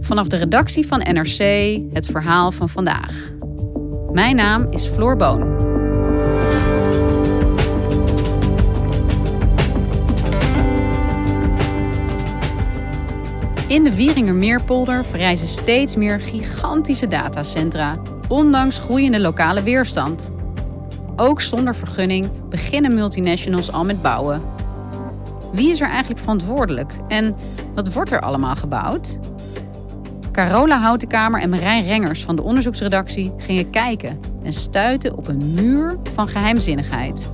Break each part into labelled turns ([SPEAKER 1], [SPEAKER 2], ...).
[SPEAKER 1] Vanaf de redactie van NRC het verhaal van vandaag. Mijn naam is Floor Boon. In de Wieringermeerpolder verrijzen steeds meer gigantische datacentra, ondanks groeiende lokale weerstand. Ook zonder vergunning beginnen multinationals al met bouwen. Wie is er eigenlijk verantwoordelijk en wat wordt er allemaal gebouwd? Carola Houtenkamer en Marijn Rengers van de onderzoeksredactie gingen kijken en stuiten op een muur van geheimzinnigheid.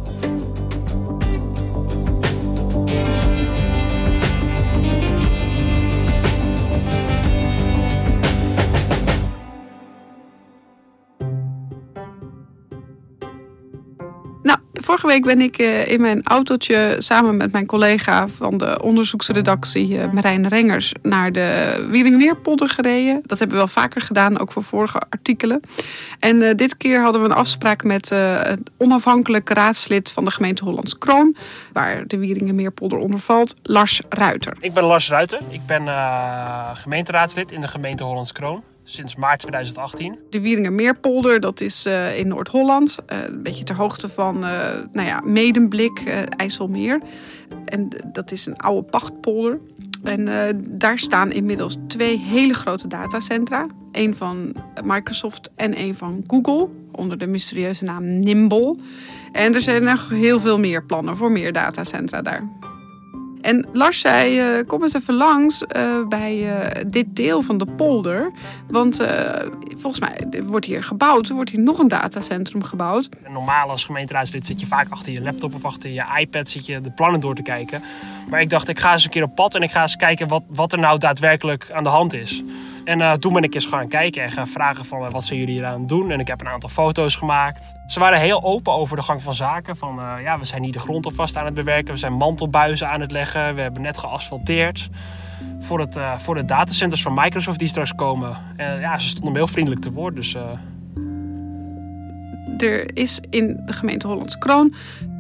[SPEAKER 2] Vorige week ben ik uh, in mijn autootje samen met mijn collega van de onderzoeksredactie uh, Marijn Rengers naar de Wieringmeerpolder gereden. Dat hebben we wel vaker gedaan, ook voor vorige artikelen. En uh, dit keer hadden we een afspraak met het onafhankelijk raadslid van de gemeente Hollands Kroon, waar de Wieringenmeerpolder onder valt, Lars Ruiter.
[SPEAKER 3] Ik ben Lars Ruiter. Ik ben gemeenteraadslid in de gemeente Hollands Kroon sinds maart 2018.
[SPEAKER 2] De Wieringermeerpolder, dat is uh, in Noord-Holland. Uh, een beetje ter hoogte van uh, nou ja, Medemblik, IJsselmeer. En dat is een oude pachtpolder. En daar staan inmiddels twee hele grote datacentra. Eén van Microsoft en één van Google. Onder de mysterieuze naam Nimble. En er zijn nog heel veel meer plannen voor meer datacentra daar. En Lars zei, uh, kom eens even langs uh, bij uh, dit deel van de polder. Want volgens mij wordt hier gebouwd. Er wordt hier nog een datacentrum gebouwd.
[SPEAKER 3] Normaal als gemeenteraadslid zit je vaak achter je laptop of achter je iPad zit je de plannen door te kijken. Maar ik dacht, ik ga eens een keer op pad en ik ga eens kijken wat, wat er nou daadwerkelijk aan de hand is. En uh, toen ben ik eens gaan kijken en gaan vragen van uh, wat zijn jullie hier aan het doen. En ik heb een aantal foto's gemaakt. Ze waren heel open over de gang van zaken. Van uh, ja, we zijn hier de grond alvast aan het bewerken. We zijn mantelbuizen aan het leggen. We hebben net geasfalteerd. Voor, het, voor de datacenters van Microsoft die straks komen. En ja, ze stonden me heel vriendelijk te woord. Dus,
[SPEAKER 2] Er is in de gemeente Hollands Kroon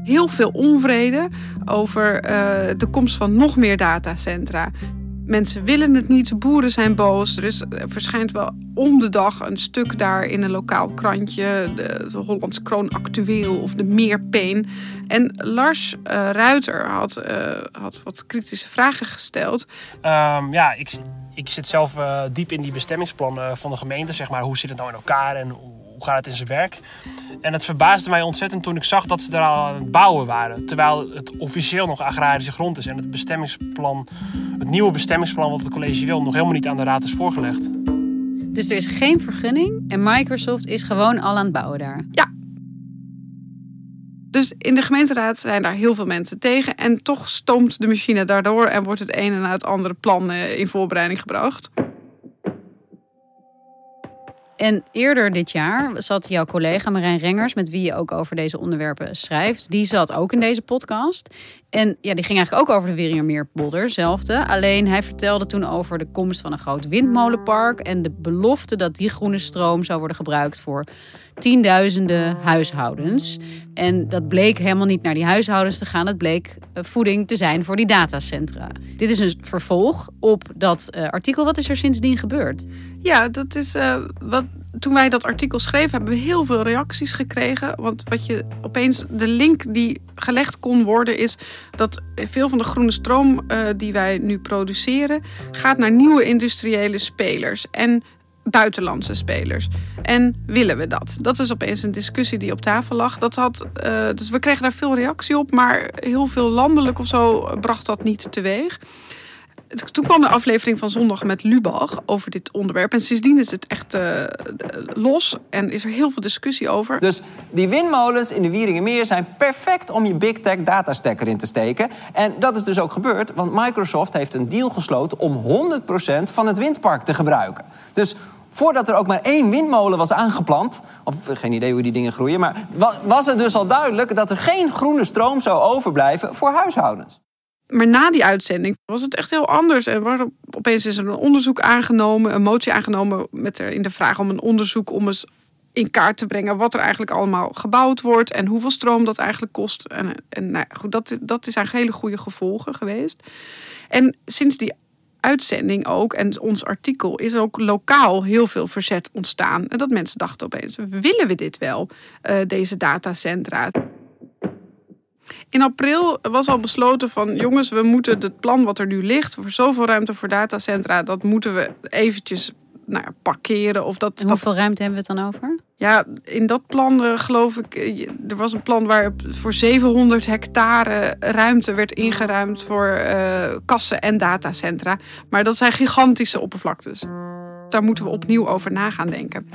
[SPEAKER 2] heel veel onvrede over de komst van nog meer datacentra. Mensen willen het niet, boeren zijn boos. Er, is, er verschijnt wel om de dag een stuk daar in een lokaal krantje. De, de Hollands Kroon Actueel of de Meerpeen. En Lars uh, Ruiter had, uh, had wat kritische vragen gesteld.
[SPEAKER 3] Um, ja, ik, ik zit zelf uh, diep in die bestemmingsplannen van de gemeente. Zeg maar. Hoe zit het nou in elkaar en hoe gaat het in zijn werk? En het verbaasde mij ontzettend toen ik zag dat ze er al aan het bouwen waren. Terwijl het officieel nog agrarische grond is. En het bestemmingsplan, het nieuwe bestemmingsplan wat het college wil, nog helemaal niet aan de raad is voorgelegd.
[SPEAKER 1] Dus er is geen vergunning en Microsoft is gewoon al aan het bouwen daar?
[SPEAKER 2] Ja. Dus in de gemeenteraad zijn daar heel veel mensen tegen. En toch stoomt de machine daardoor en wordt het een en het andere plan in voorbereiding gebracht.
[SPEAKER 1] En eerder dit jaar zat jouw collega Marijn Rengers, met wie je ook over deze onderwerpen schrijft, die zat ook in deze podcast. En ja, die ging eigenlijk ook over de Wieringermeerpolder, zelfde. Alleen hij vertelde toen over de komst van een groot windmolenpark en de belofte dat die groene stroom zou worden gebruikt voor tienduizenden huishoudens. En dat bleek helemaal niet naar die huishoudens te gaan. Het bleek eh, voeding te zijn voor die datacentra. Dit is een vervolg op dat uh, artikel. Wat is er sindsdien gebeurd?
[SPEAKER 2] Ja, dat is uh, wat. Toen wij dat artikel schreven, hebben we heel veel reacties gekregen. Want wat je opeens de link die gelegd kon worden, is dat veel van de groene stroom die wij nu produceren, gaat naar nieuwe industriële spelers. En buitenlandse spelers. En willen we dat? Dat is opeens een discussie die op tafel lag. Dat had, uh, dus we kregen daar veel reactie op, maar heel veel landelijk of zo bracht dat niet teweeg. Toen kwam de aflevering van zondag met Lubach over dit onderwerp. En sindsdien is het echt uh, los en is er heel veel discussie over.
[SPEAKER 4] Dus die windmolens in de Wieringenmeer zijn perfect om je Big Tech datastacker in te steken. En dat is dus ook gebeurd, want Microsoft heeft een deal gesloten om 100% van het windpark te gebruiken. Dus voordat er ook maar één windmolen was aangeplant, of geen idee hoe die dingen groeien, maar was het dus al duidelijk dat er geen groene stroom zou overblijven voor huishoudens.
[SPEAKER 2] Maar na die uitzending was het echt heel anders. En opeens is er een onderzoek aangenomen, een motie aangenomen met in de vraag om een onderzoek om eens in kaart te brengen wat er eigenlijk allemaal gebouwd wordt en hoeveel stroom dat eigenlijk kost. En, en nou goed, dat, dat is eigenlijk hele goede gevolgen geweest. En sinds die uitzending ook en ons artikel is ook lokaal heel veel verzet ontstaan. En dat mensen dachten opeens, willen we dit wel, uh, deze datacentra? In april was al besloten van jongens, we moeten het plan wat er nu ligt voor zoveel ruimte voor datacentra, dat moeten we eventjes nou ja, parkeren. Of dat,
[SPEAKER 1] en hoeveel ruimte hebben we het dan over?
[SPEAKER 2] Ja, in dat plan uh, geloof ik, uh, er was een plan waar voor 700 hectare ruimte werd ingeruimd voor uh, kassen en datacentra. Maar dat zijn gigantische oppervlaktes. Daar moeten we opnieuw over na gaan denken.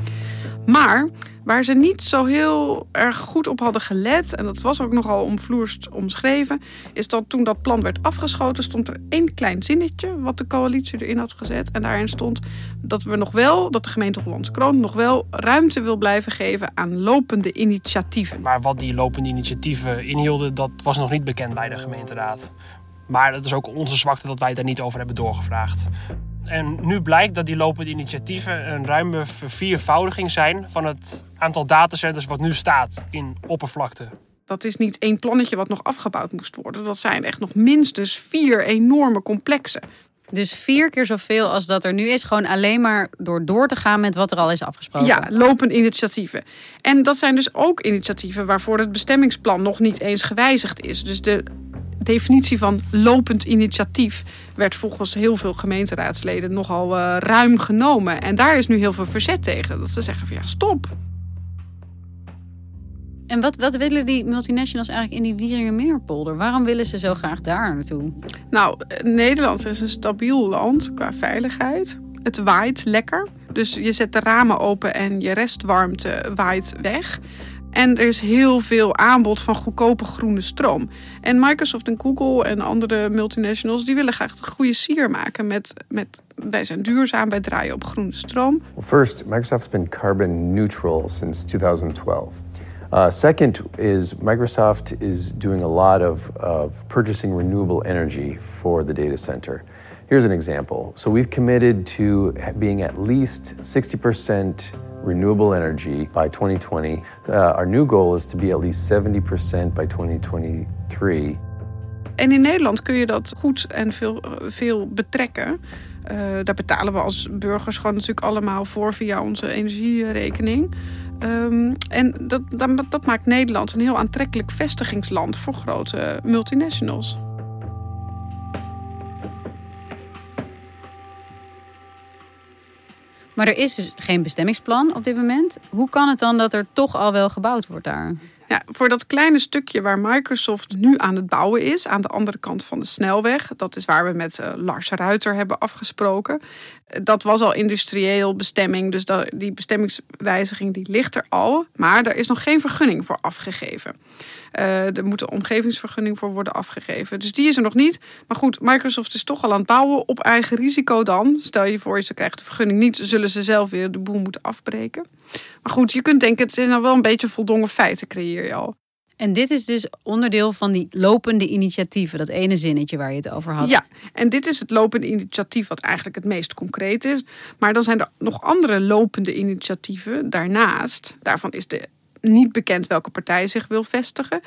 [SPEAKER 2] Maar waar ze niet zo heel erg goed op hadden gelet, en dat was ook nogal omvloerst omschreven, is dat toen dat plan werd afgeschoten, stond er één klein zinnetje wat de coalitie erin had gezet. En daarin stond dat we nog wel, dat de gemeente Hollands Kroon nog wel ruimte wil blijven geven aan lopende initiatieven.
[SPEAKER 3] Maar wat die lopende initiatieven inhielden, dat was nog niet bekend bij de gemeenteraad. Maar dat is ook onze zwakte dat wij daar niet over hebben doorgevraagd. En nu blijkt dat die lopende initiatieven een ruime verviervoudiging zijn van het aantal datacenters wat nu staat in oppervlakte.
[SPEAKER 2] Dat is niet één plannetje wat nog afgebouwd moest worden. Dat zijn echt nog minstens vier enorme complexen.
[SPEAKER 1] Dus vier keer zoveel als dat er nu is, gewoon alleen maar door door te gaan met wat er al is afgesproken.
[SPEAKER 2] Ja, lopend initiatieven. En dat zijn dus ook initiatieven waarvoor het bestemmingsplan nog niet eens gewijzigd is. Dus de definitie van lopend initiatief werd volgens heel veel gemeenteraadsleden nogal uh, ruim genomen. En daar is nu heel veel verzet tegen. Dat ze zeggen van ja, stop.
[SPEAKER 1] En wat, wat willen die multinationals eigenlijk in die Wieringermeerpolder? Waarom willen ze zo graag daar naartoe?
[SPEAKER 2] Nou, Nederland is een stabiel land qua veiligheid. Het waait lekker. Dus je zet de ramen open en je restwarmte waait weg. En er is heel veel aanbod van goedkope groene stroom. En Microsoft en Google en andere multinationals... die willen graag een goede sier maken met, met... wij zijn duurzaam, wij draaien op groene stroom.
[SPEAKER 5] First, Microsoft's been carbon neutral since 2012. Uh, second is Microsoft is doing a lot of, of purchasing renewable energy for the data center. Here's an example. So we've committed to being at least 60% renewable energy by 2020. Uh, our new goal is to be at least 70% by 2023.
[SPEAKER 2] En in Nederland kun je dat goed en veel, veel betrekken. Uh, daar betalen we als burgers gewoon natuurlijk allemaal voor via onze energierekening. Um, en dat, dat, dat maakt Nederland een heel aantrekkelijk vestigingsland voor grote multinationals.
[SPEAKER 1] Maar er is dus geen bestemmingsplan op dit moment. Hoe kan het dan dat er toch al wel gebouwd wordt daar?
[SPEAKER 2] Ja, voor dat kleine stukje waar Microsoft nu aan het bouwen is, aan de andere kant van de snelweg, dat is waar we met uh, Lars Ruiter hebben afgesproken. Dat was al industrieel bestemming, dus die bestemmingswijziging die ligt er al, maar er is nog geen vergunning voor afgegeven. Uh, er moet een omgevingsvergunning voor worden afgegeven. Dus die is er nog niet. Maar goed, Microsoft is toch al aan het bouwen op eigen risico dan. Stel je voor, ze krijgt de vergunning niet, zullen ze zelf weer de boel moeten afbreken. Maar goed, je kunt denken, het is nou wel een beetje voldongen feiten creëer je al.
[SPEAKER 1] En dit is dus onderdeel van die lopende initiatieven, dat ene zinnetje waar je het over had.
[SPEAKER 2] Ja, en dit is het lopende initiatief wat eigenlijk het meest concreet is. Maar dan zijn er nog andere lopende initiatieven daarnaast. Daarvan is de, niet bekend welke partij zich wil vestigen.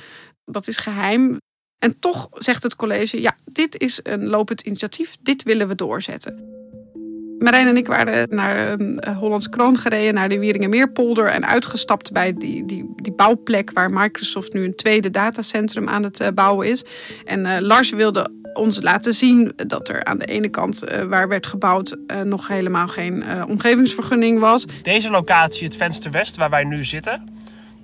[SPEAKER 2] Dat is geheim. En toch zegt het college, ja, dit is een lopend initiatief, dit willen we doorzetten. Marijn en ik waren naar uh, Hollands Kroon gereden, naar de Wieringenmeerpolder en uitgestapt bij die, die, die bouwplek waar Microsoft nu een tweede datacentrum aan het uh, bouwen is. En uh, Lars wilde ons laten zien dat er aan de ene kant waar werd gebouwd nog helemaal geen omgevingsvergunning was.
[SPEAKER 3] Deze locatie, het Venster West, waar wij nu zitten,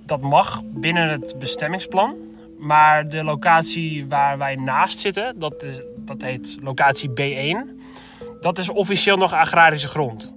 [SPEAKER 3] dat mag binnen het bestemmingsplan. Maar de locatie waar wij naast zitten, dat, is, dat heet locatie B1 dat is officieel nog agrarische grond.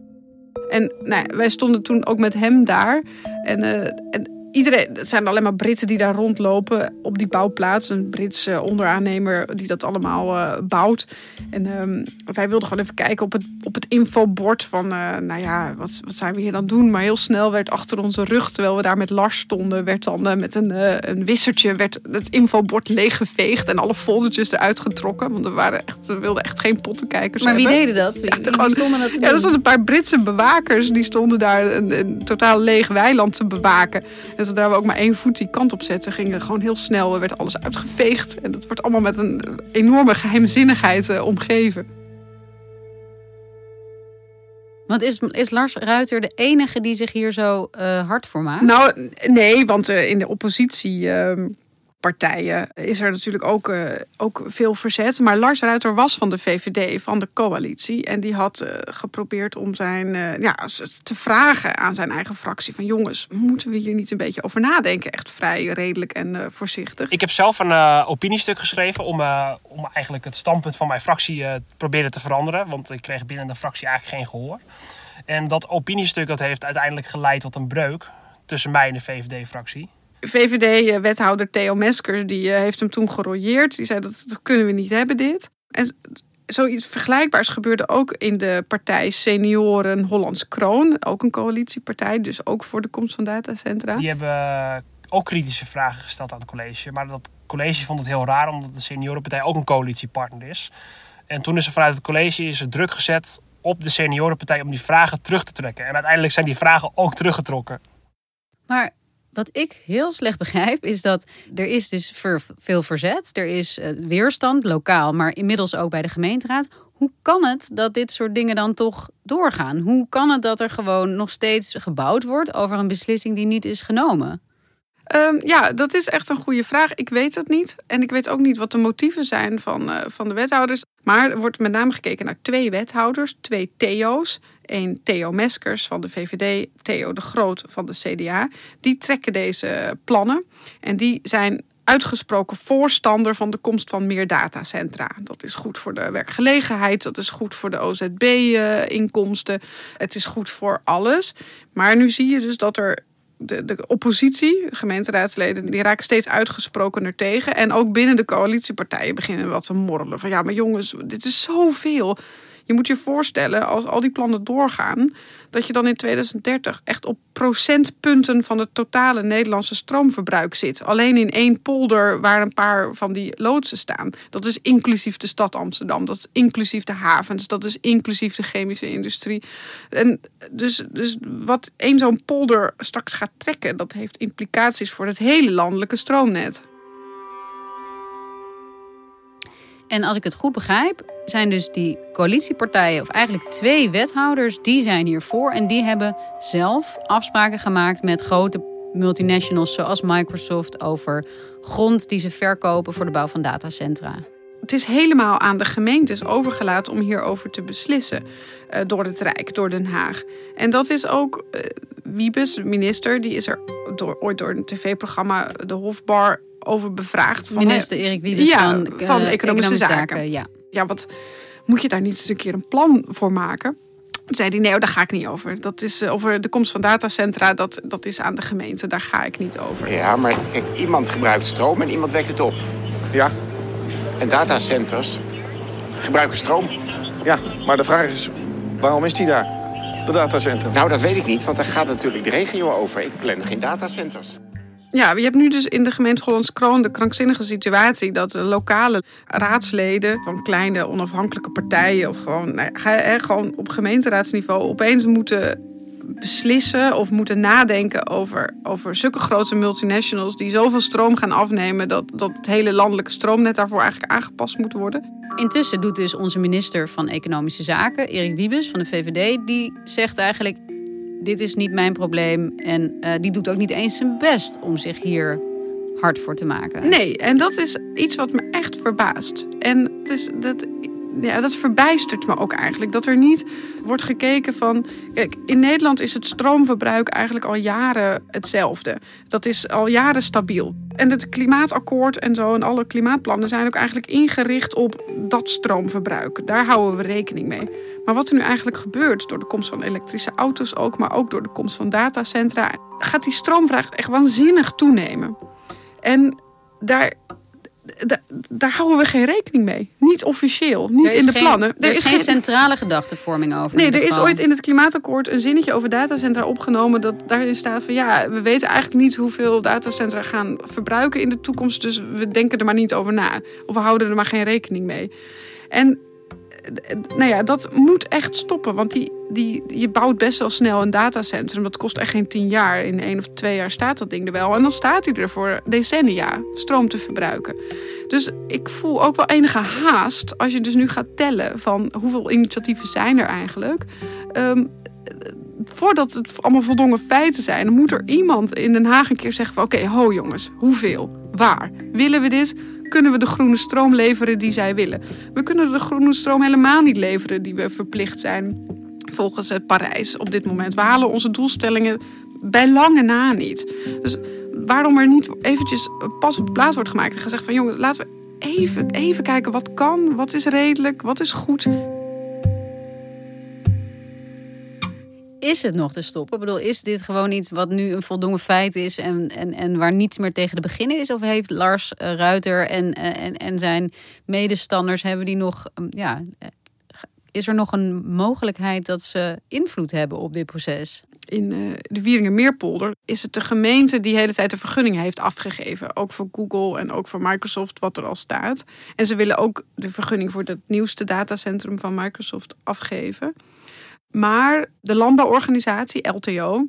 [SPEAKER 2] En nou, wij stonden toen ook met hem daar. En, uh, en iedereen, het zijn alleen maar Britten die daar rondlopen op die bouwplaats. Een Britse onderaannemer die dat allemaal uh, bouwt. En um, wij wilden gewoon even kijken op het, op het infobord van, uh, nou ja, wat, wat zijn we hier dan doen? Maar heel snel werd achter onze rug, terwijl we daar met Lars stonden, werd dan uh, met een, een wissertje werd het infobord leeggeveegd en alle foldertjes eruit getrokken. Want we, waren echt, we wilden echt geen pottenkijkers
[SPEAKER 1] Maar wie
[SPEAKER 2] hebben.
[SPEAKER 1] deden dat? Wie,
[SPEAKER 2] Ja, gewoon-
[SPEAKER 1] stonden dat
[SPEAKER 2] Ja, er stonden een paar Britse bewakers. Die stonden daar een, een totaal leeg weiland te bewaken. En zodra we ook maar één voet die kant op zetten, ging er gewoon heel snel, werd alles uitgeveegd. En dat wordt allemaal met een enorme geheimzinnigheid eh, omgeven.
[SPEAKER 1] Want is, is Lars Ruiter de enige die zich hier zo eh, hard voor maakt?
[SPEAKER 2] Nou, nee, want eh, in de oppositiepartijen is er natuurlijk ook, eh, ook veel verzet. Maar Lars Ruiter was van de VVD, van de coalitie. En die had eh, geprobeerd om zijn, eh, ja, te vragen aan zijn eigen fractie: van jongens, moeten we hier niet een beetje over nadenken? Echt vrij redelijk en voorzichtig.
[SPEAKER 3] Ik heb zelf een opiniestuk geschreven om, om eigenlijk het standpunt van mijn fractie te proberen te veranderen. Want ik kreeg binnen de fractie eigenlijk geen gehoor. En dat opiniestuk dat heeft uiteindelijk geleid tot een breuk tussen mij en de VVD-fractie.
[SPEAKER 2] VVD-wethouder Theo Meskers die eh, heeft hem toen gerooieerd. Die zei dat, dat kunnen we niet hebben dit. En zoiets vergelijkbaars gebeurde ook in de partij Senioren Hollands Kroon. Ook een coalitiepartij, dus ook voor de komst van datacentra.
[SPEAKER 3] Die hebben eh, ook kritische vragen gesteld aan het college. Maar dat college vond het heel raar omdat de seniorenpartij ook een coalitiepartner is. En toen is er vanuit het college is er druk gezet op de seniorenpartij om die vragen terug te trekken. En uiteindelijk zijn die vragen ook teruggetrokken.
[SPEAKER 1] Maar wat ik heel slecht begrijp is dat er is dus veel verzet. Er is eh, weerstand, lokaal, maar inmiddels ook bij de gemeenteraad. Hoe kan het dat dit soort dingen dan toch doorgaan? Hoe kan het dat er gewoon nog steeds gebouwd wordt over een beslissing die niet is genomen?
[SPEAKER 2] Ehm, ja, dat is echt een goede vraag. Ik weet het niet. En ik weet ook niet wat de motieven zijn van, eh, van de wethouders. Maar er wordt met name gekeken naar twee wethouders, twee Theo's. Eén Theo Meskers van de VVD, Theo de Groot van de CDA. Die trekken deze plannen. En die zijn uitgesproken voorstander van de komst van meer datacentra. Dat is goed voor de werkgelegenheid, dat is goed voor de OZB-inkomsten. Het is goed voor alles. Maar nu zie je dus dat er de, oppositie, gemeenteraadsleden, die raken steeds uitgesprokener tegen. En ook binnen de coalitiepartijen beginnen wat te morrelen. Van ja, maar jongens, dit is zoveel. Je moet je voorstellen, als al die plannen doorgaan, dat je dan in 2030 echt op procentpunten van het totale Nederlandse stroomverbruik zit. Alleen in één polder waar een paar van die loodsen staan. Dat is inclusief de stad Amsterdam, dat is inclusief de havens, dat is inclusief de chemische industrie. En dus, dus wat één zo'n polder straks gaat trekken, dat heeft implicaties voor het hele landelijke stroomnet.
[SPEAKER 1] En als ik het goed begrijp, zijn dus die coalitiepartijen, of eigenlijk twee wethouders, die zijn hiervoor. En die hebben zelf afspraken gemaakt met grote multinationals zoals Microsoft over grond die ze verkopen voor de bouw van datacentra.
[SPEAKER 2] Het is helemaal aan de gemeentes overgelaten om hierover te beslissen. eh, door het Rijk, door Den Haag. En dat is ook eh, Wiebes, minister, die is er door, ooit door een tv-programma De Hofbar over bevraagd. Van,
[SPEAKER 1] Minister Erik Wiebes
[SPEAKER 2] Ja,
[SPEAKER 1] van, eh,
[SPEAKER 2] van Economische Zaken.
[SPEAKER 1] Ja.
[SPEAKER 2] ja, wat moet je daar niet eens een keer een plan voor maken? Toen zei hij, nee, oh, daar ga ik niet over. Dat is eh, over de komst van datacentra, dat, dat is aan de gemeente. Daar ga ik niet over.
[SPEAKER 6] Ja, maar kijk, iemand gebruikt stroom en iemand wekt het op.
[SPEAKER 7] Ja,
[SPEAKER 6] En datacenters gebruiken stroom.
[SPEAKER 7] ja, maar de vraag is, waarom is die daar? De datacentrum.
[SPEAKER 6] Nou, dat weet ik niet, want daar gaat natuurlijk de regio over. Ik plan geen datacenters.
[SPEAKER 2] Ja, je hebt nu dus in de gemeente Hollands Kroon de krankzinnige situatie dat lokale raadsleden van kleine onafhankelijke partijen of gewoon, nou gewoon op gemeenteraadsniveau opeens moeten beslissen of moeten nadenken over, over zulke grote multinationals die zoveel stroom gaan afnemen dat, dat het hele landelijke stroomnet daarvoor eigenlijk aangepast moet worden.
[SPEAKER 1] Intussen doet dus onze minister van Economische Zaken, Erik Wiebes van de VVD, die zegt eigenlijk: dit is niet mijn probleem. En uh, die doet ook niet eens zijn best om zich hier hard voor te maken.
[SPEAKER 2] Nee, en dat is iets wat me echt verbaast. En het is, dat, ja, dat verbijstert me ook eigenlijk. Dat er niet wordt gekeken van. Kijk, in Nederland is het stroomverbruik eigenlijk al jaren hetzelfde. Dat is al jaren stabiel. En het klimaatakkoord en zo en alle klimaatplannen zijn ook eigenlijk ingericht op dat stroomverbruik. Daar houden we rekening mee. Maar wat er nu eigenlijk gebeurt door de komst van elektrische auto's ook, maar ook door de komst van datacentra, gaat die stroomvraag echt waanzinnig toenemen. En daar, daar houden we geen rekening mee. Niet officieel, niet in de plannen.
[SPEAKER 1] Er, is, geen centrale gedachtenvorming over.
[SPEAKER 2] Nee, er is ooit in het klimaatakkoord een zinnetje over datacentra opgenomen. Dat daarin staat van ja, we weten eigenlijk niet hoeveel datacentra gaan verbruiken in de toekomst. Dus we denken er maar niet over na. Of we houden er maar geen rekening mee. En nou ja, dat moet echt stoppen. Want die, die, je bouwt best wel snel een datacentrum. Dat kost echt geen tien jaar. In één of twee jaar staat dat ding er wel. En dan staat hij er voor decennia stroom te verbruiken. Dus ik voel ook wel enige haast als je dus nu gaat tellen van hoeveel initiatieven zijn er eigenlijk. Um, voordat het allemaal voldongen feiten zijn, moet er iemand in Den Haag een keer zeggen van oké, ho jongens, hoeveel? Waar? Willen we dit? Kunnen we de groene stroom leveren die zij willen. We kunnen de groene stroom helemaal niet leveren die we verplicht zijn volgens het Parijs op dit moment. We halen onze doelstellingen bij lange na niet. Dus waarom er niet eventjes pas op plaats wordt gemaakt en gezegd van jongens, laten we even, even kijken wat kan, wat is redelijk, wat is goed.
[SPEAKER 1] Is het nog te stoppen? Ik bedoel, is dit gewoon iets wat nu een voldongen feit is en, en, en waar niets meer tegen te beginnen is? Of heeft Lars uh, Ruiter en, uh, en, en zijn medestanders, hebben die nog, um, ja, is er nog een mogelijkheid dat ze invloed hebben op dit proces?
[SPEAKER 2] In uh, de Wieringen-Meerpolder is het de gemeente die de hele tijd de vergunningen heeft afgegeven. Ook voor Google en ook voor Microsoft, wat er al staat. En ze willen ook de vergunning voor het nieuwste datacentrum van Microsoft afgeven. Maar de landbouworganisatie, LTO,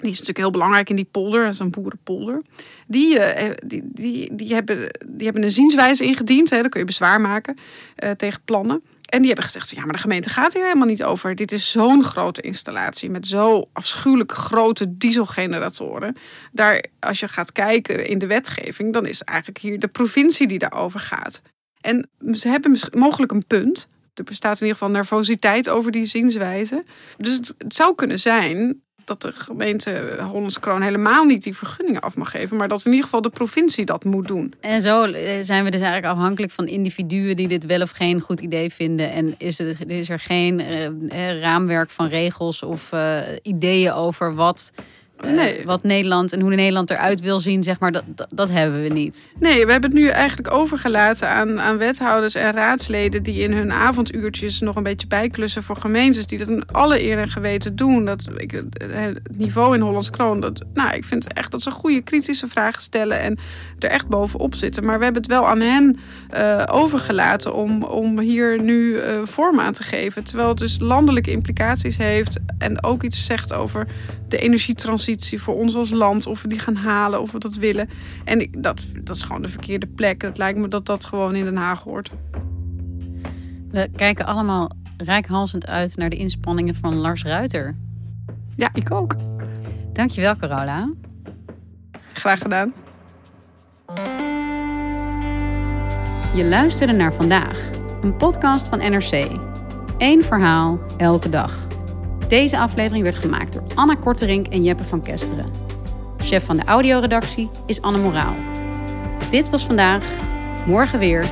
[SPEAKER 2] die is natuurlijk heel belangrijk in die polder, dat is een boerenpolder. Die, uh, die, die, die, hebben, die hebben een zienswijze ingediend, hè, daar kun je bezwaar maken uh, tegen plannen. En die hebben gezegd: ja, maar de gemeente gaat hier helemaal niet over. Dit is zo'n grote installatie met zo afschuwelijk grote dieselgeneratoren. Daar, als je gaat kijken in de wetgeving, dan is eigenlijk hier de provincie die daarover gaat. En ze hebben mogelijk een punt, er bestaat in ieder geval nervositeit over die zienswijze. Dus het, zou kunnen zijn dat de gemeente Hollands Kroon helemaal niet die vergunningen af mag geven, maar dat in ieder geval de provincie dat moet doen.
[SPEAKER 1] En zo eh, zijn we dus eigenlijk afhankelijk van individuen die dit wel of geen goed idee vinden. En is, is er geen uh, raamwerk van regels of ideeën over wat eh, nee. wat Nederland en hoe Nederland eruit wil zien, zeg maar, dat, dat, hebben we niet.
[SPEAKER 2] Nee, we hebben het nu eigenlijk overgelaten aan, aan wethouders en raadsleden die in hun avonduurtjes nog een beetje bijklussen voor gemeentes, die dat in alle eer en geweten doen. Dat, ik, het niveau in Hollands Kroon, dat, nou, ik vind echt dat ze goede kritische vragen stellen en er echt bovenop zitten. Maar we hebben het wel aan hen uh, overgelaten om, om hier nu uh, vorm aan te geven. Terwijl het dus landelijke implicaties heeft en ook iets zegt over de energietransitie voor ons als land. Of we die gaan halen, of we dat willen. En ik, dat, dat is gewoon de verkeerde plek. Het lijkt me dat dat gewoon in Den Haag hoort.
[SPEAKER 1] We kijken allemaal rijkhalsend uit naar de inspanningen van Lars Ruiter.
[SPEAKER 2] Ja, ik ook.
[SPEAKER 1] Dankjewel, Carola.
[SPEAKER 2] Graag gedaan.
[SPEAKER 1] Je luisterde naar vandaag, een podcast van NRC. Eén verhaal, elke dag. Deze aflevering werd gemaakt door Anna Korterink en Jeppe van Kesteren. Chef van de audioredactie is Anne Moraal. Dit was vandaag, morgen weer.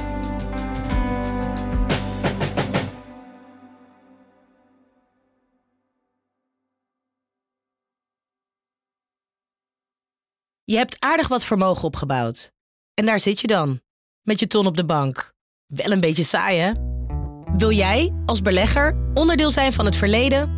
[SPEAKER 8] Je hebt aardig wat vermogen opgebouwd. En daar zit je dan, met je ton op de bank. Wel een beetje saai, hè? Wil jij, als belegger, onderdeel zijn van het verleden